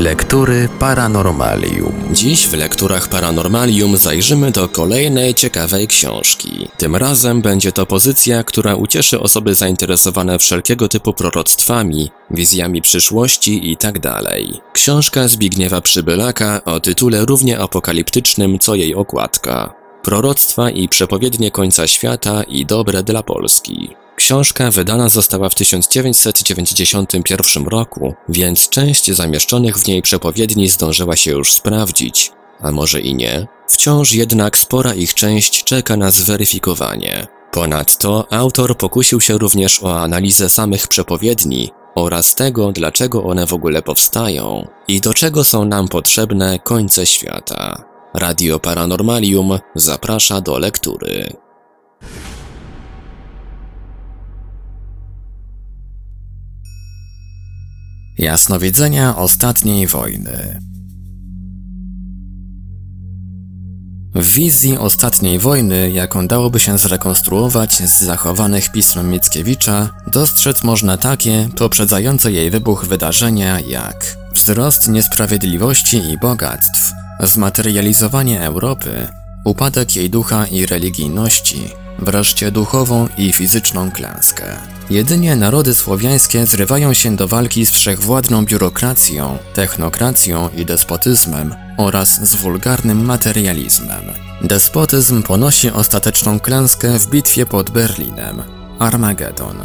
Lektury Paranormalium. Dziś w lekturach Paranormalium zajrzymy do kolejnej ciekawej książki. Tym razem będzie to pozycja, która ucieszy osoby zainteresowane wszelkiego typu proroctwami, wizjami przyszłości itd. Książka Zbigniewa Przybylaka o tytule równie apokaliptycznym co jej okładka. Proroctwa i przepowiednie końca świata i dobre dla Polski. Książka wydana została w 1991 roku, więc część zamieszczonych w niej przepowiedni zdążyła się już sprawdzić, a może i nie. Wciąż jednak spora ich część czeka na zweryfikowanie. Ponadto autor pokusił się również o analizę samych przepowiedni oraz tego, dlaczego one w ogóle powstają i do czego są nam potrzebne końce świata. Radio Paranormalium zaprasza do lektury. Jasnowidzenia ostatniej wojny. W wizji ostatniej wojny, jaką dałoby się zrekonstruować z zachowanych pism Mickiewicza, dostrzec można takie poprzedzające jej wybuch wydarzenia jak wzrost niesprawiedliwości i bogactw, zmaterializowanie Europy, upadek jej ducha i religijności, wreszcie duchową i fizyczną klęskę. Jedynie narody słowiańskie zrywają się do walki z wszechwładną biurokracją, technokracją i despotyzmem oraz z wulgarnym materializmem. Despotyzm ponosi ostateczną klęskę w bitwie pod Berlinem. Armagedon.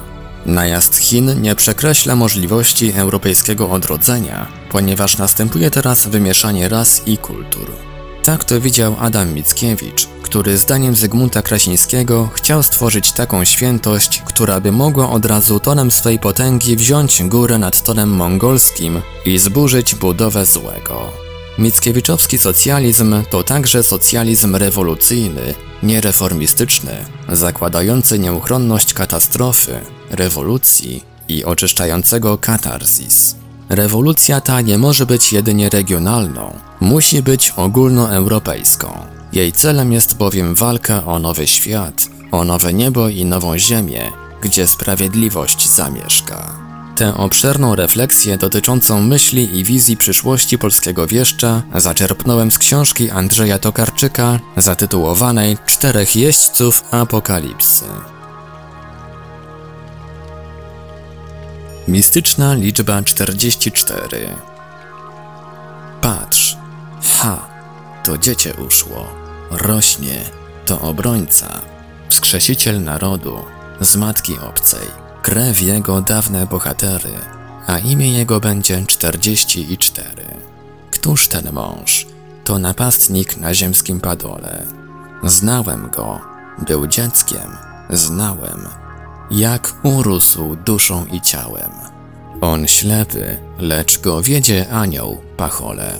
Najazd Chin nie przekreśla możliwości europejskiego odrodzenia, ponieważ następuje teraz wymieszanie ras i kultur. Tak to widział Adam Mickiewicz, który zdaniem Zygmunta Krasińskiego chciał stworzyć taką świętość, która by mogła od razu tonem swej potęgi wziąć górę nad tonem mongolskim i zburzyć budowę złego. Mickiewiczowski socjalizm to także socjalizm rewolucyjny, niereformistyczny, zakładający nieuchronność katastrofy, rewolucji i oczyszczającego katarzis. Rewolucja ta nie może być jedynie regionalną, musi być ogólnoeuropejską. Jej celem jest bowiem walka o nowy świat, o nowe niebo i nową ziemię, gdzie sprawiedliwość zamieszka. Tę obszerną refleksję dotyczącą myśli i wizji przyszłości polskiego wieszcza zaczerpnąłem z książki Andrzeja Tokarczyka zatytułowanej Czterech jeźdźców apokalipsy. Mistyczna liczba 44 Patrz, ha, to dziecię uszło, rośnie, to obrońca, wskrzesiciel narodu, z matki obcej, krew jego dawne bohatery, a imię jego będzie 44. Któż ten mąż? To napastnik na ziemskim padole. Znałem go, był dzieckiem, znałem jak urósł duszą i ciałem. On ślepy, lecz go wiedzie anioł, pachole.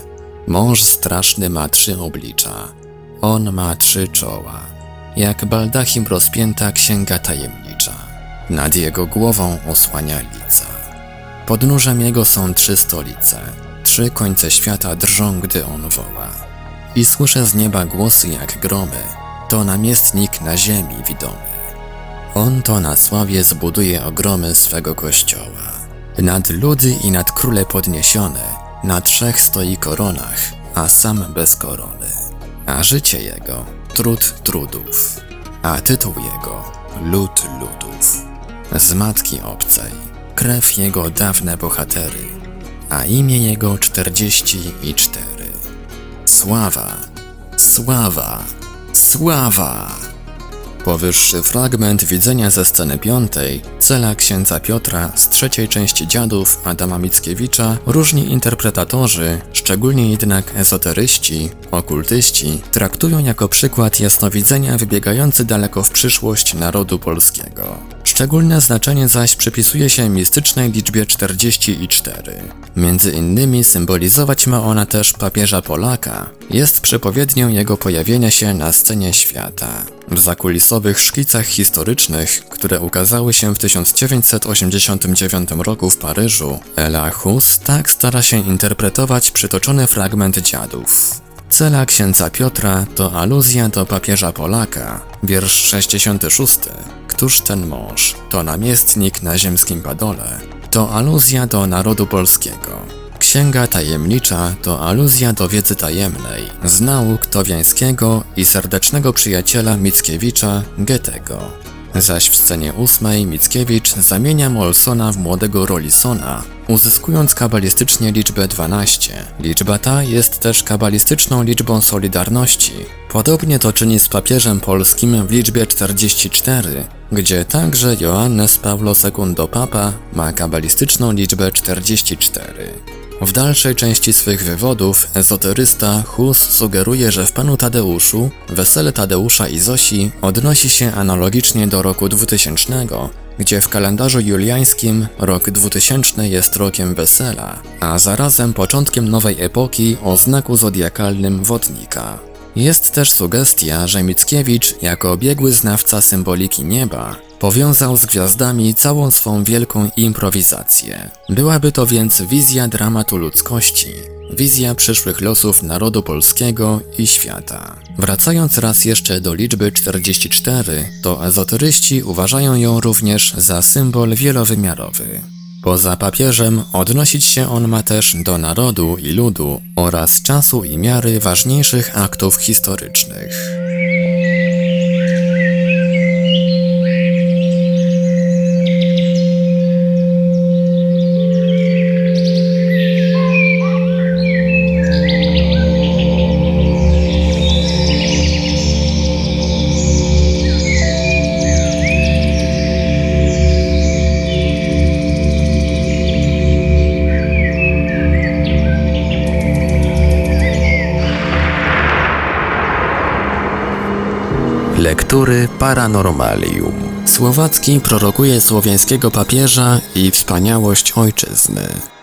Mąż straszny ma trzy oblicza, on ma trzy czoła. Jak baldachim rozpięta księga tajemnicza, nad jego głową osłania lica. Podnóżem jego są trzy stolice, trzy końce świata drżą, gdy on woła. I słyszę z nieba głosy jak gromy, to namiestnik na ziemi widomy. On to na sławie zbuduje ogromy swego kościoła. Nad ludy i nad króle podniesione, na trzech stoi koronach, a sam bez korony. A życie jego trud trudów, a tytuł jego lud ludów. Z matki obcej, krew jego dawne bohatery, a imię jego czterdzieści i cztery. Sława, sława, sława! Powyższy fragment widzenia ze sceny piątej, cela księdza Piotra z trzeciej części Dziadów Adama Mickiewicza, różni interpretatorzy, szczególnie jednak esoteryści, okultyści, traktują jako przykład jasnowidzenia wybiegający daleko w przyszłość narodu polskiego. Szczególne znaczenie zaś przypisuje się mistycznej liczbie 44. Między innymi symbolizować ma ona też papieża Polaka, jest przepowiednią jego pojawienia się na scenie świata. W zakulisowych szkicach historycznych, które ukazały się w 1989 roku w Paryżu, Ella Hus tak stara się interpretować przytoczony fragment dziadów. Cela księdza Piotra to aluzja do papieża Polaka, wiersz 66. Któż ten mąż? To namiestnik na ziemskim padole. To aluzja do narodu polskiego. Księga tajemnicza to aluzja do wiedzy tajemnej, z nauk Towiańskiego i serdecznego przyjaciela Mickiewicza, Goethego. Zaś w scenie ósmej Mickiewicz zamienia Molsona w młodego Rollisona, uzyskując kabalistycznie liczbę 12. Liczba ta jest też kabalistyczną liczbą Solidarności. Podobnie to czyni z papieżem polskim w liczbie 44, gdzie także Joannes Paulo II Papa ma kabalistyczną liczbę 44. W dalszej części swych wywodów ezoterysta Hus sugeruje, że w Panu Tadeuszu wesele Tadeusza i Zosi odnosi się analogicznie do roku 2000, gdzie w kalendarzu juliańskim rok 2000 jest rokiem wesela, a zarazem początkiem nowej epoki o znaku zodiakalnym wodnika. Jest też sugestia, że Mickiewicz, jako biegły znawca symboliki nieba, powiązał z gwiazdami całą swą wielką improwizację. Byłaby to więc wizja dramatu ludzkości, wizja przyszłych losów narodu polskiego i świata. Wracając raz jeszcze do liczby 44, to ezoteryści uważają ją również za symbol wielowymiarowy. Poza papieżem odnosić się on ma też do narodu i ludu oraz czasu i miary ważniejszych aktów historycznych. Paranormalium. Słowacki prorokuje słowiańskiego papieża i wspaniałość ojczyzny.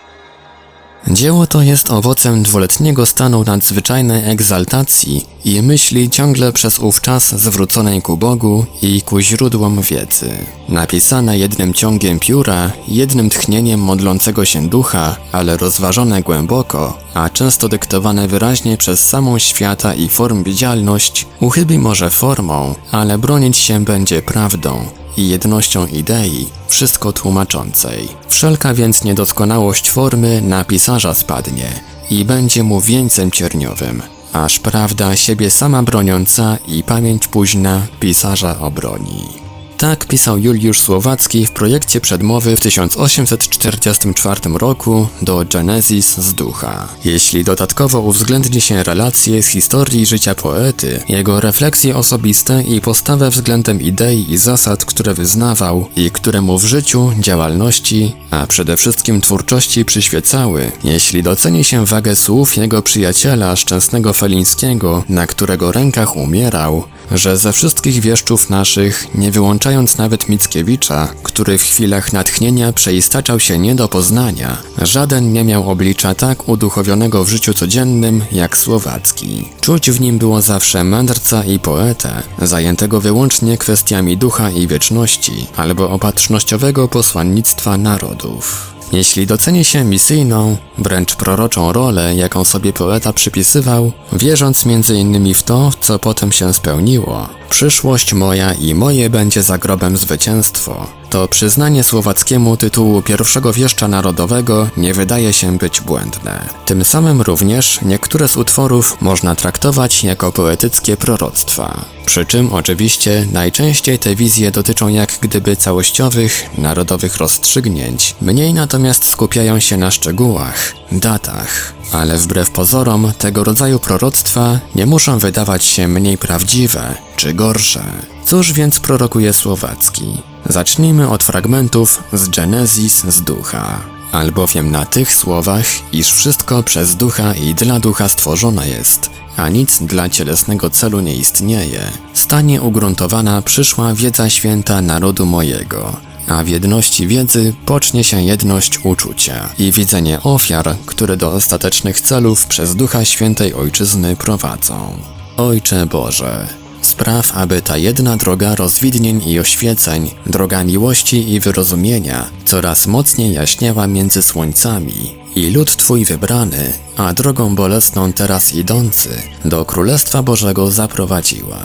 Dzieło to jest owocem dwuletniego stanu nadzwyczajnej egzaltacji i myśli ciągle przez ów czas zwróconej ku Bogu i ku źródłom wiedzy. Napisane jednym ciągiem pióra, jednym tchnieniem modlącego się ducha, ale rozważone głęboko, a często dyktowane wyraźnie przez samą świata i form widzialność, uchybi może formą, ale bronić się będzie prawdą, i jednością idei, wszystko tłumaczącej. Wszelka więc niedoskonałość formy na pisarza spadnie i będzie mu wieńcem cierniowym, aż prawda siebie sama broniąca i pamięć późna pisarza obroni. Tak pisał Juliusz Słowacki w projekcie przedmowy w 1844 roku do Genesis z ducha. Jeśli dodatkowo uwzględni się relacje z historii życia poety, jego refleksje osobiste i postawę względem idei i zasad, które wyznawał i które mu w życiu, działalności, a przede wszystkim twórczości przyświecały, jeśli doceni się wagę słów jego przyjaciela Szczęsnego Felińskiego, na którego rękach umierał, że ze wszystkich wieszczów naszych, nie wyłączając nawet Mickiewicza, który w chwilach natchnienia przeistaczał się nie do poznania, żaden nie miał oblicza tak uduchowionego w życiu codziennym jak Słowacki. Czuć w nim było zawsze mędrca i poetę, zajętego wyłącznie kwestiami ducha i wieczności, albo opatrznościowego posłannictwa narodów. Jeśli doceni się misyjną, wręcz proroczą rolę, jaką sobie poeta przypisywał, wierząc m.in. w to, co potem się spełniło, przyszłość moja i moje będzie za grobem zwycięstwo, to przyznanie słowackiemu tytułu pierwszego wieszcza narodowego nie wydaje się być błędne. Tym samym również niektóre z utworów można traktować jako poetyckie proroctwa. Przy czym oczywiście najczęściej te wizje dotyczą jak gdyby całościowych, narodowych rozstrzygnięć, mniej natomiast skupiają się na szczegółach, datach. Ale wbrew pozorom tego rodzaju proroctwa nie muszą wydawać się mniej prawdziwe czy gorsze. Cóż więc prorokuje Słowacki? Zacznijmy od fragmentów z Genesis z ducha. Albowiem na tych słowach, iż wszystko przez ducha i dla ducha stworzone jest, a nic dla cielesnego celu nie istnieje, stanie ugruntowana przyszła wiedza święta narodu mojego, a w jedności wiedzy pocznie się jedność uczucia i widzenie ofiar, które do ostatecznych celów przez Ducha Świętej Ojczyzny prowadzą. Ojcze Boże, Spraw, aby ta jedna droga rozwidnień i oświeceń, droga miłości i wyrozumienia, coraz mocniej jaśniała między słońcami i lud Twój wybrany, a drogą bolesną teraz idący, do Królestwa Bożego zaprowadziła.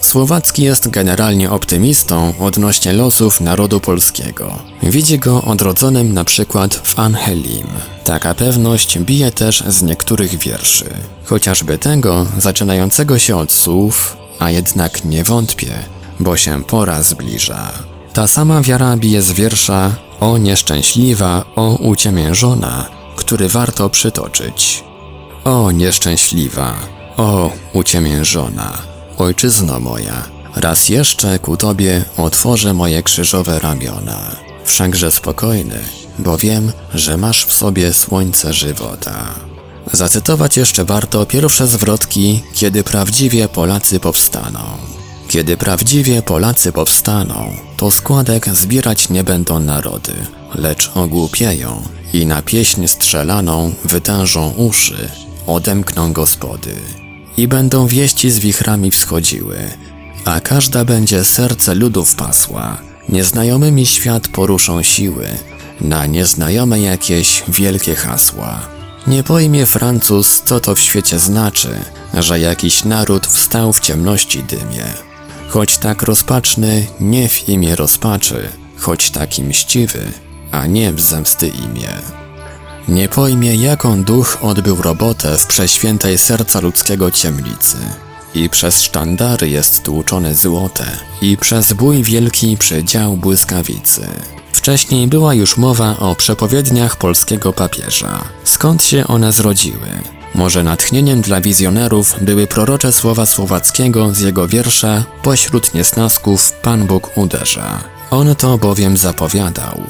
Słowacki jest generalnie optymistą odnośnie losów narodu polskiego. Widzi go odrodzonym na przykład w Angelim. Taka pewność bije też z niektórych wierszy. Chociażby tego zaczynającego się od słów, a jednak nie wątpię, bo się pora zbliża. Ta sama wiara bije z wiersza O nieszczęśliwa, o uciemiężona, który warto przytoczyć. O nieszczęśliwa, o uciemiężona, ojczyzno moja, raz jeszcze ku Tobie otworzę moje krzyżowe ramiona. Wszakże spokojny, bo wiem, że masz w sobie słońce żywota. Zacytować jeszcze warto pierwsze zwrotki, kiedy prawdziwie Polacy powstaną. Kiedy prawdziwie Polacy powstaną, to składek zbierać nie będą narody, lecz ogłupieją i na pieśń strzelaną wytężą uszy, odemkną gospody. I będą wieści z wichrami wschodziły, a każda będzie serce ludów pasła. Nieznajomymi świat poruszą siły, na nieznajome jakieś wielkie hasła. Nie pojmie Francuz, co to w świecie znaczy, że jakiś naród wstał w ciemności dymie. Choć tak rozpaczny, nie w imię rozpaczy, choć taki mściwy, a nie w zemsty imię. Nie pojmie, jaką duch odbył robotę w przeświętej serca ludzkiego ciemnicy. I przez sztandary jest tłuczone złote, i przez bój wielki przedział błyskawicy. Wcześniej była już mowa o przepowiedniach polskiego papieża. Skąd się one zrodziły? Może natchnieniem dla wizjonerów były prorocze słowa Słowackiego z jego wiersza Pośród niesnasków Pan Bóg uderza. On to bowiem zapowiadał.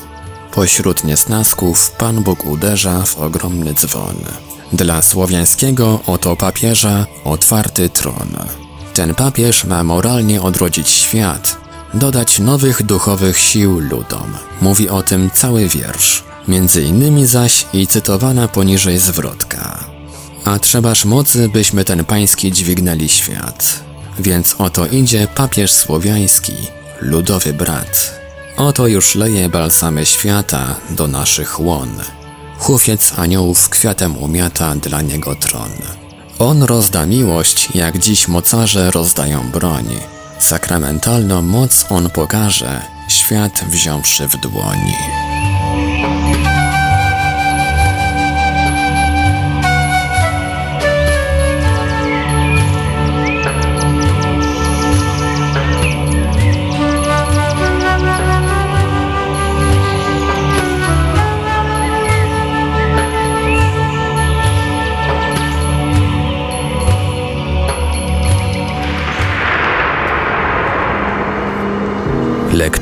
Pośród niesnasków Pan Bóg uderza w ogromny dzwon. Dla słowiańskiego oto papieża otwarty tron. Ten papież ma moralnie odrodzić świat, dodać nowych duchowych sił ludom. Mówi o tym cały wiersz, między innymi zaś i cytowana poniżej zwrotka. A trzebaż mocy, byśmy ten pański dźwignęli świat. Więc oto idzie papież słowiański, ludowy brat. Oto już leje balsamy świata do naszych łon. Hufiec aniołów kwiatem umiata dla niego tron. On rozda miłość, jak dziś mocarze rozdają broń. Sakramentalną moc on pokaże, świat wziąwszy w dłoni.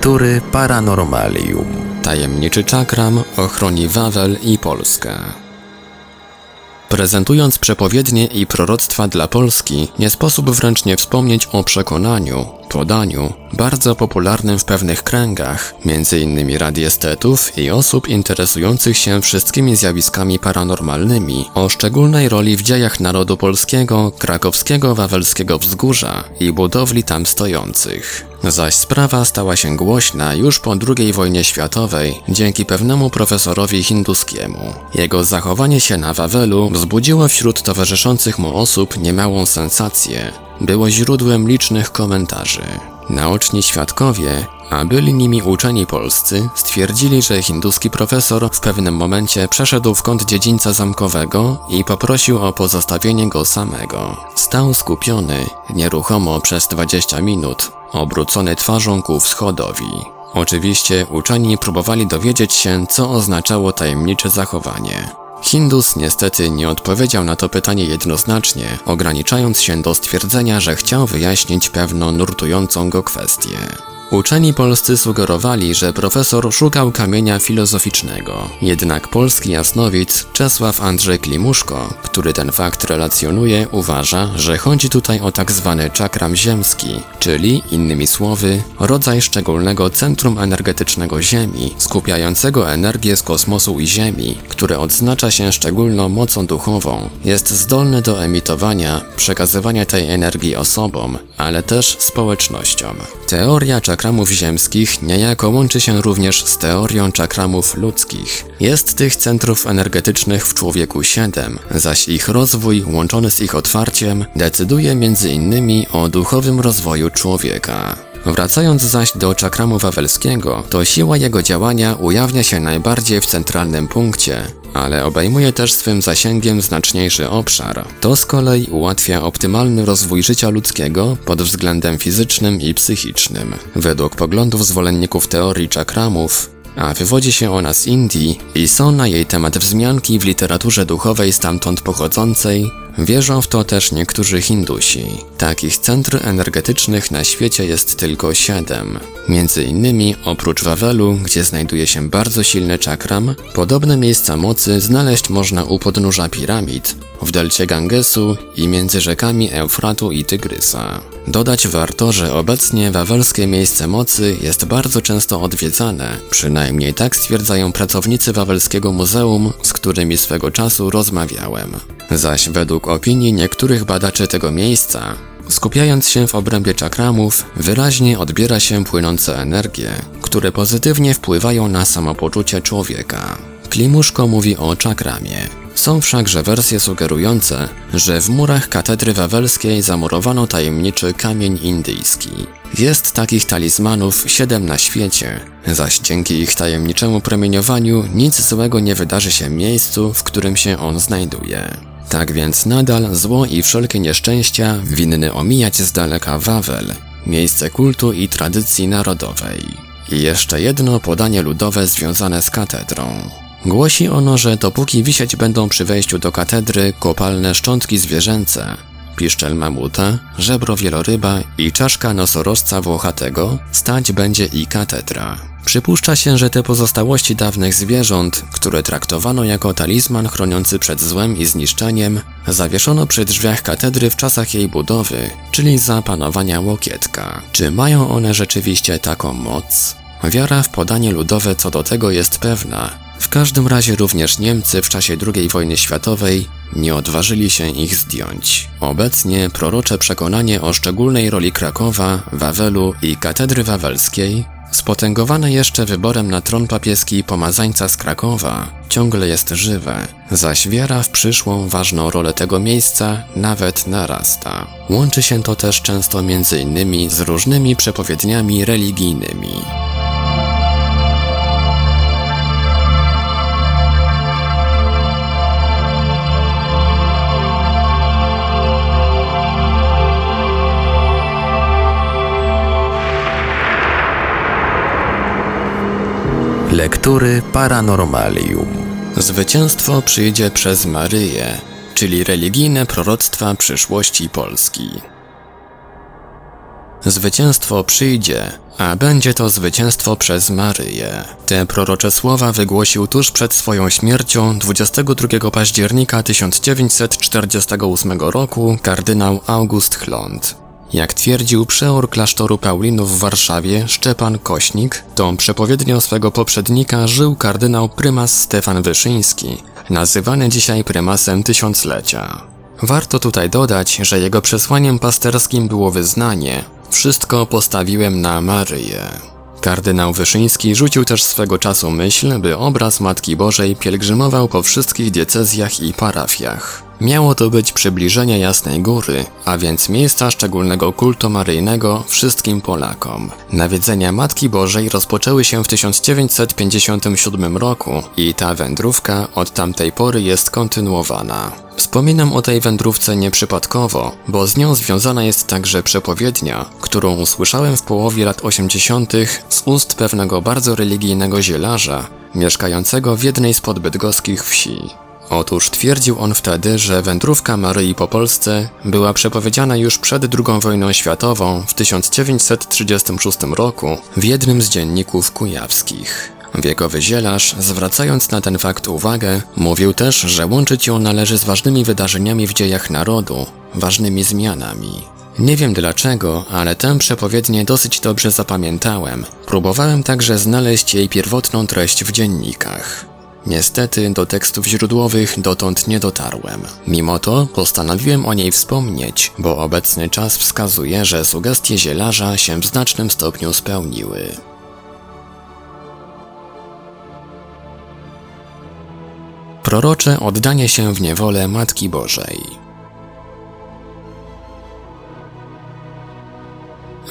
Lektury Paranormalium. Tajemniczy czakram ochroni Wawel i Polskę. Prezentując przepowiednie i proroctwa dla Polski, nie sposób wręcz nie wspomnieć o przekonaniu, podaniu, bardzo popularnym w pewnych kręgach, m.in. radiestetów i osób interesujących się wszystkimi zjawiskami paranormalnymi, o szczególnej roli w dziejach narodu polskiego, krakowskiego wawelskiego wzgórza i budowli tam stojących. Zaś sprawa stała się głośna już po II wojnie światowej dzięki pewnemu profesorowi hinduskiemu. Jego zachowanie się na Wawelu wzbudziło wśród towarzyszących mu osób niemałą sensację. Było źródłem licznych komentarzy. Naoczni świadkowie, a byli nimi uczeni polscy, stwierdzili, że hinduski profesor w pewnym momencie przeszedł w kąt dziedzińca zamkowego i poprosił o pozostawienie go samego. Stał skupiony, nieruchomo przez 20 minut, obrócony twarzą ku wschodowi. Oczywiście uczeni próbowali dowiedzieć się, co oznaczało tajemnicze zachowanie. Hindus niestety nie odpowiedział na to pytanie jednoznacznie, ograniczając się do stwierdzenia, że chciał wyjaśnić pewną nurtującą go kwestię. Uczeni polscy sugerowali, że profesor szukał kamienia filozoficznego. Jednak polski jasnowic Czesław Andrzej Klimuszko, który ten fakt relacjonuje, uważa, że chodzi tutaj o tak zwany czakram ziemski, czyli, innymi słowy, rodzaj szczególnego centrum energetycznego Ziemi, skupiającego energię z kosmosu i Ziemi, które odznacza się szczególną mocą duchową, jest zdolny do emitowania, przekazywania tej energii osobom, ale też społecznościom. Teoria czakram czakramów ziemskich niejako łączy się również z teorią czakramów ludzkich. Jest tych centrów energetycznych w człowieku siedem, zaś ich rozwój łączony z ich otwarciem decyduje innymi o duchowym rozwoju człowieka. Wracając zaś do czakramu wawelskiego, to siła jego działania ujawnia się najbardziej w centralnym punkcie, ale obejmuje też swym zasięgiem znaczniejszy obszar. To z kolei ułatwia optymalny rozwój życia ludzkiego pod względem fizycznym i psychicznym. Według poglądów zwolenników teorii czakramów, a wywodzi się ona z Indii i są na jej temat wzmianki w literaturze duchowej stamtąd pochodzącej, wierzą w to też niektórzy Hindusi. Takich centr energetycznych na świecie jest tylko siedem. Między innymi oprócz Wawelu, gdzie znajduje się bardzo silny czakram, podobne miejsca mocy znaleźć można u podnóża piramid, w delcie Gangesu i między rzekami Eufratu i Tygrysa. Dodać warto, że obecnie wawelskie miejsce mocy jest bardzo często odwiedzane, przynajmniej tak stwierdzają pracownicy Wawelskiego Muzeum, z którymi swego czasu rozmawiałem. Zaś według opinii niektórych badaczy tego miejsca, skupiając się w obrębie czakramów, wyraźnie odbiera się płynące energie, które pozytywnie wpływają na samopoczucie człowieka. Klimuszko mówi o czakramie, są wszakże wersje sugerujące, że w murach katedry wawelskiej zamurowano tajemniczy kamień indyjski. Jest takich talizmanów siedem na świecie, zaś dzięki ich tajemniczemu promieniowaniu nic złego nie wydarzy się miejscu, w którym się on znajduje. Tak więc nadal zło i wszelkie nieszczęścia winny omijać z daleka Wawel, miejsce kultu i tradycji narodowej. I jeszcze jedno podanie ludowe związane z katedrą. Głosi ono, że dopóki wisieć będą przy wejściu do katedry kopalne szczątki zwierzęce, piszczel mamuta, żebro wieloryba i czaszka nosorożca włochatego, stać będzie i katedra. Przypuszcza się, że te pozostałości dawnych zwierząt, które traktowano jako talizman chroniący przed złem i zniszczeniem, zawieszono przy drzwiach katedry w czasach jej budowy, czyli za panowania Łokietka. Czy mają one rzeczywiście taką moc? Wiara w podanie ludowe co do tego jest pewna, w każdym razie również Niemcy w czasie II wojny światowej nie odważyli się ich zdjąć. Obecnie prorocze przekonanie o szczególnej roli Krakowa, Wawelu i katedry wawelskiej, spotęgowane jeszcze wyborem na tron papieski pomazańca z Krakowa, ciągle jest żywe, zaś wiara w przyszłą ważną rolę tego miejsca nawet narasta. Łączy się to też często między innymi z różnymi przepowiedniami religijnymi. Lektury Paranormalium. Zwycięstwo przyjdzie przez Maryję, czyli religijne proroctwa przyszłości Polski. Zwycięstwo przyjdzie, a będzie to zwycięstwo przez Maryję. Te prorocze słowa wygłosił tuż przed swoją śmiercią 22 października 1948 roku kardynał August Chlond. Jak twierdził przeor klasztoru Paulinów w Warszawie Szczepan Kośnik, tą przepowiednią swego poprzednika żył kardynał prymas Stefan Wyszyński, nazywany dzisiaj prymasem tysiąclecia. Warto tutaj dodać, że jego przesłaniem pasterskim było wyznanie Wszystko postawiłem na Maryję. Kardynał Wyszyński rzucił też swego czasu myśl, by obraz Matki Bożej pielgrzymował po wszystkich diecezjach i parafiach. Miało to być przybliżenie Jasnej Góry, a więc miejsca szczególnego kultu maryjnego wszystkim Polakom. Nawiedzenia Matki Bożej rozpoczęły się w 1957 roku i ta wędrówka od tamtej pory jest kontynuowana. Wspominam o tej wędrówce nieprzypadkowo, bo z nią związana jest także przepowiednia, którą usłyszałem w połowie lat 80. z ust pewnego bardzo religijnego zielarza, mieszkającego w jednej z podbydgoskich wsi. Otóż twierdził on wtedy, że wędrówka Maryi po Polsce była przepowiedziana już przed II wojną światową w 1936 roku w jednym z dzienników kujawskich. Wiekowy zielarz, zwracając na ten fakt uwagę, mówił też, że łączyć ją należy z ważnymi wydarzeniami w dziejach narodu, ważnymi zmianami. Nie wiem dlaczego, ale tę przepowiednię dosyć dobrze zapamiętałem. Próbowałem także znaleźć jej pierwotną treść w dziennikach. Niestety do tekstów źródłowych dotąd nie dotarłem. Mimo to postanowiłem o niej wspomnieć, bo obecny czas wskazuje, że sugestie zielarza się w znacznym stopniu spełniły. Prorocze oddanie się w niewolę Matki Bożej.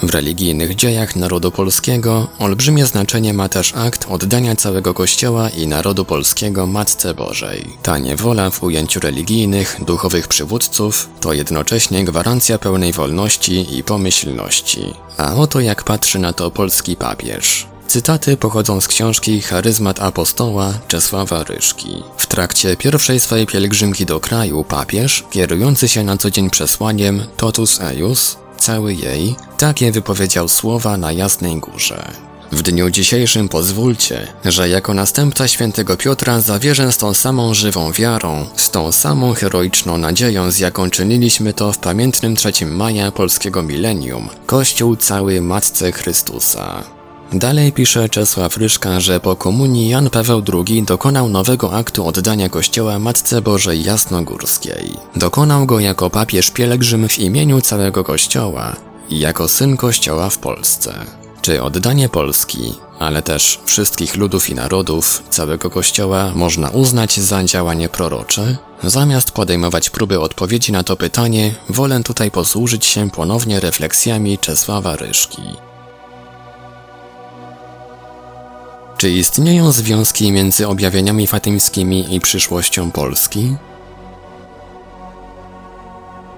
W religijnych dziejach narodu polskiego olbrzymie znaczenie ma też akt oddania całego Kościoła i narodu polskiego Matce Bożej. Ta niewola w ujęciu religijnych, duchowych przywódców to jednocześnie gwarancja pełnej wolności i pomyślności. A oto jak patrzy na to polski papież. Cytaty pochodzą z książki Charyzmat Apostoła Czesława Ryszki. W trakcie pierwszej swojej pielgrzymki do kraju papież, kierujący się na co dzień przesłaniem Totus Eius, cały jej, takie wypowiedział słowa na Jasnej Górze. W dniu dzisiejszym pozwólcie, że jako następca świętego Piotra zawierzę z tą samą żywą wiarą, z tą samą heroiczną nadzieją, z jaką czyniliśmy to w pamiętnym 3 maja polskiego milenium, Kościół cały Matce Chrystusa. Dalej pisze Czesław Ryszka, że po komunii Jan Paweł II dokonał nowego aktu oddania kościoła Matce Bożej Jasnogórskiej. Dokonał go jako papież pielgrzym w imieniu całego kościoła i jako syn kościoła w Polsce. Czy oddanie Polski, ale też wszystkich ludów i narodów, całego kościoła można uznać za działanie prorocze? Zamiast podejmować próby odpowiedzi na to pytanie, wolę tutaj posłużyć się ponownie refleksjami Czesława Ryszki. Czy istnieją związki między objawieniami fatymskimi i przyszłością Polski?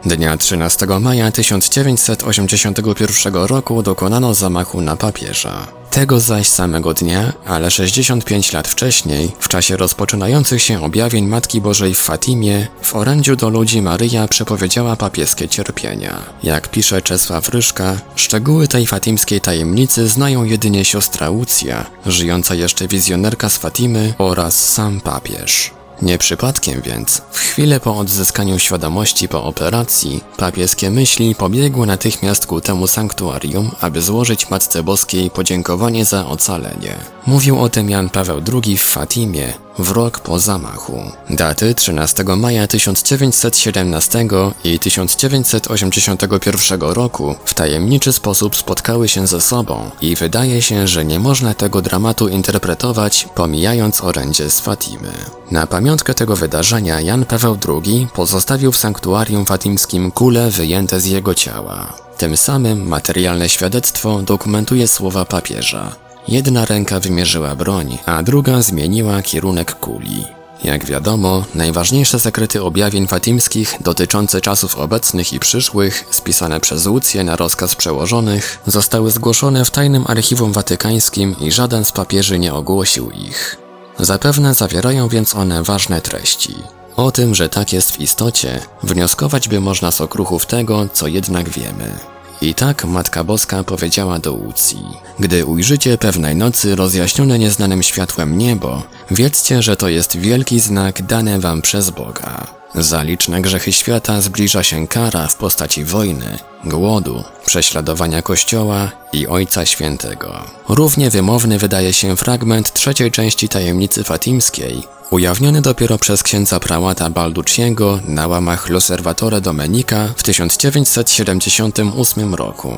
Dnia 13 maja 1981 roku dokonano zamachu na papieża. Tego zaś samego dnia, ale 65 lat wcześniej, w czasie rozpoczynających się objawień Matki Bożej w Fatimie, w orędziu do ludzi Maryja przepowiedziała papieskie cierpienia. Jak pisze Czesław Ryszka, szczegóły tej fatimskiej tajemnicy znają jedynie siostra Łucja, żyjąca jeszcze wizjonerka z Fatimy oraz sam papież. Nie przypadkiem więc, w chwilę po odzyskaniu świadomości po operacji, papieskie myśli pobiegły natychmiast ku temu sanktuarium, aby złożyć Matce Boskiej podziękowanie za ocalenie. Mówił o tym Jan Paweł II w Fatimie, w rok po zamachu. Daty 13 maja 1917 i 1981 roku w tajemniczy sposób spotkały się ze sobą i wydaje się, że nie można tego dramatu interpretować pomijając orędzie z Fatimy. Na pamiątkę tego wydarzenia Jan Paweł II pozostawił w sanktuarium fatimskim kule wyjęte z jego ciała. Tym samym materialne świadectwo dokumentuje słowa papieża. Jedna ręka wymierzyła broń, a druga zmieniła kierunek kuli. Jak wiadomo, najważniejsze sekrety objawień fatimskich dotyczące czasów obecnych i przyszłych, spisane przez Łucję na rozkaz przełożonych, zostały zgłoszone w tajnym archiwum watykańskim i żaden z papieży nie ogłosił ich. Zapewne zawierają więc one ważne treści. O tym, że tak jest w istocie, wnioskować by można z okruchów tego, co jednak wiemy. I tak Matka Boska powiedziała do Łucji: Gdy ujrzycie pewnej nocy rozjaśnione nieznanym światłem niebo, wiedzcie, że to jest wielki znak dany wam przez Boga. Za liczne grzechy świata zbliża się kara w postaci wojny, głodu, prześladowania Kościoła i Ojca Świętego. Równie wymowny wydaje się fragment trzeciej części tajemnicy fatimskiej, ujawniony dopiero przez księdza prałata Balducciego na łamach L'Osservatore Domenica w 1978 roku.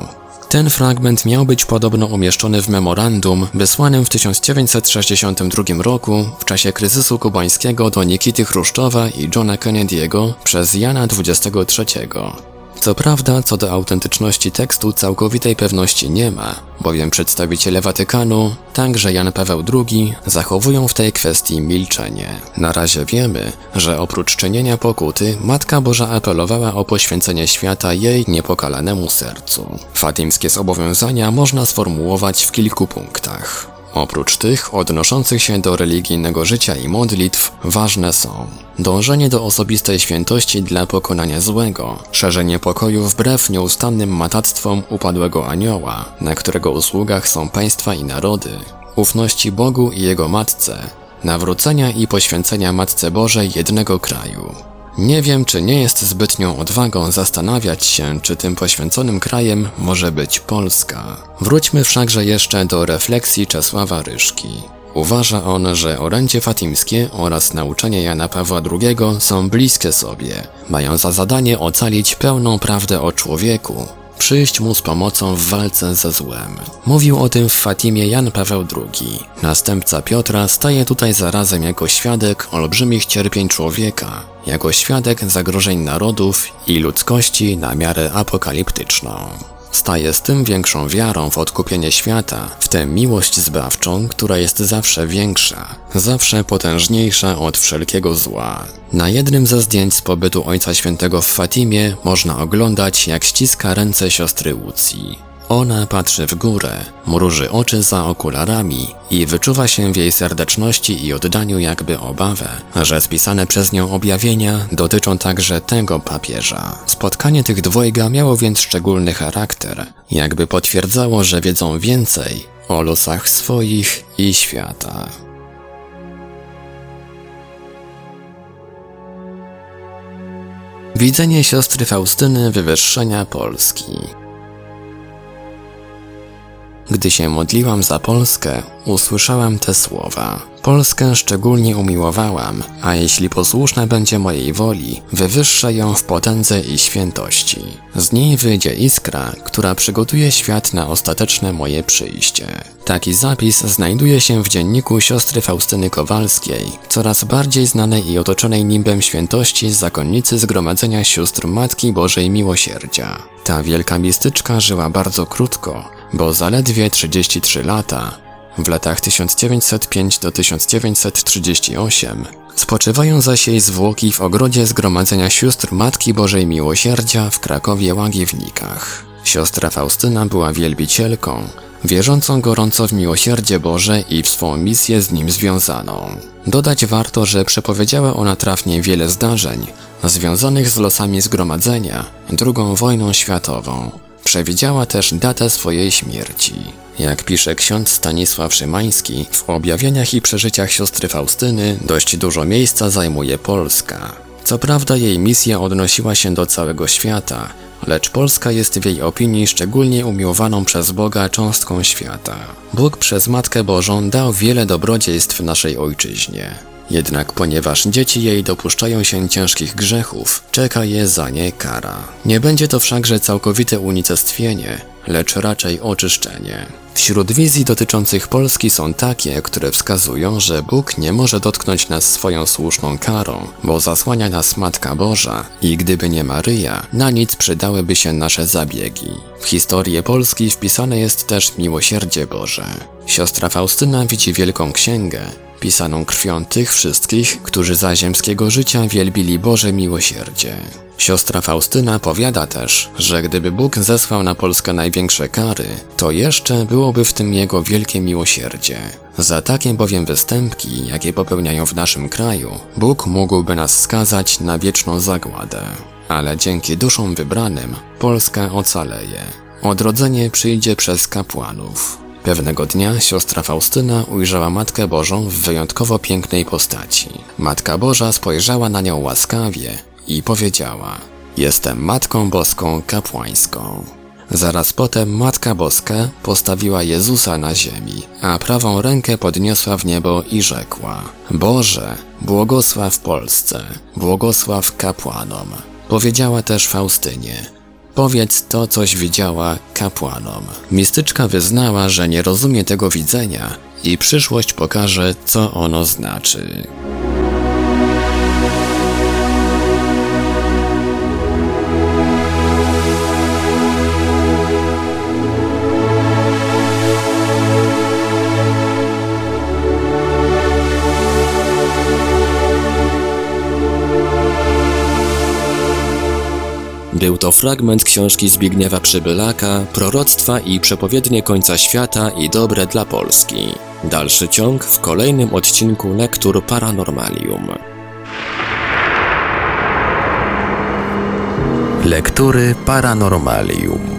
Ten fragment miał być podobno umieszczony w memorandum wysłanym w 1962 roku w czasie kryzysu kubańskiego do Nikity Chruszczowa i Johna Kennedy'ego przez Jana XXIII. Co prawda, co do autentyczności tekstu całkowitej pewności nie ma, bowiem przedstawiciele Watykanu, także Jan Paweł II, zachowują w tej kwestii milczenie. Na razie wiemy, że oprócz czynienia pokuty, Matka Boża apelowała o poświęcenie świata jej niepokalanemu sercu. Fatimskie zobowiązania można sformułować w kilku punktach. Oprócz tych odnoszących się do religijnego życia i modlitw, ważne są dążenie do osobistej świętości dla pokonania złego, szerzenie pokoju wbrew nieustannym matactwom upadłego anioła, na którego usługach są państwa i narody, ufności Bogu i Jego Matce, nawrócenia i poświęcenia Matce Bożej jednego kraju. Nie wiem, czy nie jest zbytnią odwagą zastanawiać się, czy tym poświęconym krajem może być Polska. Wróćmy wszakże jeszcze do refleksji Czesława Ryszki. Uważa on, że orędzie fatimskie oraz nauczanie Jana Pawła II są bliskie sobie, mają za zadanie ocalić pełną prawdę o człowieku, przyjść mu z pomocą w walce ze złem. Mówił o tym w Fatimie Jan Paweł II. Następca Piotra staje tutaj zarazem jako świadek olbrzymich cierpień człowieka, jako świadek zagrożeń narodów i ludzkości na miarę apokaliptyczną. Staje z tym większą wiarą w odkupienie świata, w tę miłość zbawczą, która jest zawsze większa, zawsze potężniejsza od wszelkiego zła. Na jednym ze zdjęć z pobytu Ojca Świętego w Fatimie można oglądać, jak ściska ręce siostry Łucji. Ona patrzy w górę, mruży oczy za okularami i wyczuwa się w jej serdeczności i oddaniu jakby obawę, że spisane przez nią objawienia dotyczą także tego papieża. Spotkanie tych dwojga miało więc szczególny charakter, jakby potwierdzało, że wiedzą więcej o losach swoich i świata. Widzenie siostry Faustyny wywyższenia Polski gdy się modliłam za Polskę, usłyszałam te słowa. Polskę szczególnie umiłowałam, a jeśli posłuszna będzie mojej woli, wywyższę ją w potędze i świętości. Z niej wyjdzie iskra, która przygotuje świat na ostateczne moje przyjście. Taki zapis znajduje się w dzienniku siostry Faustyny Kowalskiej, coraz bardziej znanej i otoczonej nimbem świętości zakonnicy Zgromadzenia Sióstr Matki Bożej Miłosierdzia. Ta wielka mistyczka żyła bardzo krótko, bo zaledwie 33 lata, w latach 1905 do 1938, spoczywają zaś jej zwłoki w ogrodzie Zgromadzenia Sióstr Matki Bożej Miłosierdzia w Krakowie Łagiewnikach. Siostra Faustyna była wielbicielką, wierzącą gorąco w miłosierdzie Boże i w swą misję z nim związaną. Dodać warto, że przepowiedziała ona trafnie wiele zdarzeń związanych z losami zgromadzenia, II wojną światową, Przewidziała też datę swojej śmierci. Jak pisze ksiądz Stanisław Szymański, w objawieniach i przeżyciach siostry Faustyny dość dużo miejsca zajmuje Polska. Co prawda jej misja odnosiła się do całego świata, lecz Polska jest w jej opinii szczególnie umiłowaną przez Boga cząstką świata. Bóg przez Matkę Bożą dał wiele dobrodziejstw naszej ojczyźnie. Jednak ponieważ dzieci jej dopuszczają się ciężkich grzechów, czeka je za nie kara. Nie będzie to wszakże całkowite unicestwienie, lecz raczej oczyszczenie. Wśród wizji dotyczących Polski są takie, które wskazują, że Bóg nie może dotknąć nas swoją słuszną karą, bo zasłania nas Matka Boża i gdyby nie Maryja, na nic przydałyby się nasze zabiegi. W historię Polski wpisane jest też miłosierdzie Boże. Siostra Faustyna widzi wielką księgę, pisaną krwią tych wszystkich, którzy za ziemskiego życia wielbili Boże miłosierdzie. Siostra Faustyna powiada też, że gdyby Bóg zesłał na Polskę największe kary, to jeszcze byłoby w tym Jego wielkie miłosierdzie. Za takie bowiem występki, jakie popełniają w naszym kraju, Bóg mógłby nas skazać na wieczną zagładę. Ale dzięki duszom wybranym Polska ocaleje. Odrodzenie przyjdzie przez kapłanów. Pewnego dnia siostra Faustyna ujrzała Matkę Bożą w wyjątkowo pięknej postaci. Matka Boża spojrzała na nią łaskawie i powiedziała: Jestem Matką Boską kapłańską. Zaraz potem Matka Boska postawiła Jezusa na ziemi, a prawą rękę podniosła w niebo i rzekła: Boże, błogosław Polsce, błogosław kapłanom. Powiedziała też Faustynie: Powiedz to, coś widziała kapłanom. Mistyczka wyznała, że nie rozumie tego widzenia i przyszłość pokaże, co ono znaczy. Był to fragment książki Zbigniewa Przybylaka, Proroctwa i przepowiednie końca świata i dobre dla Polski. Dalszy ciąg w kolejnym odcinku Lektur Paranormalium. Lektury Paranormalium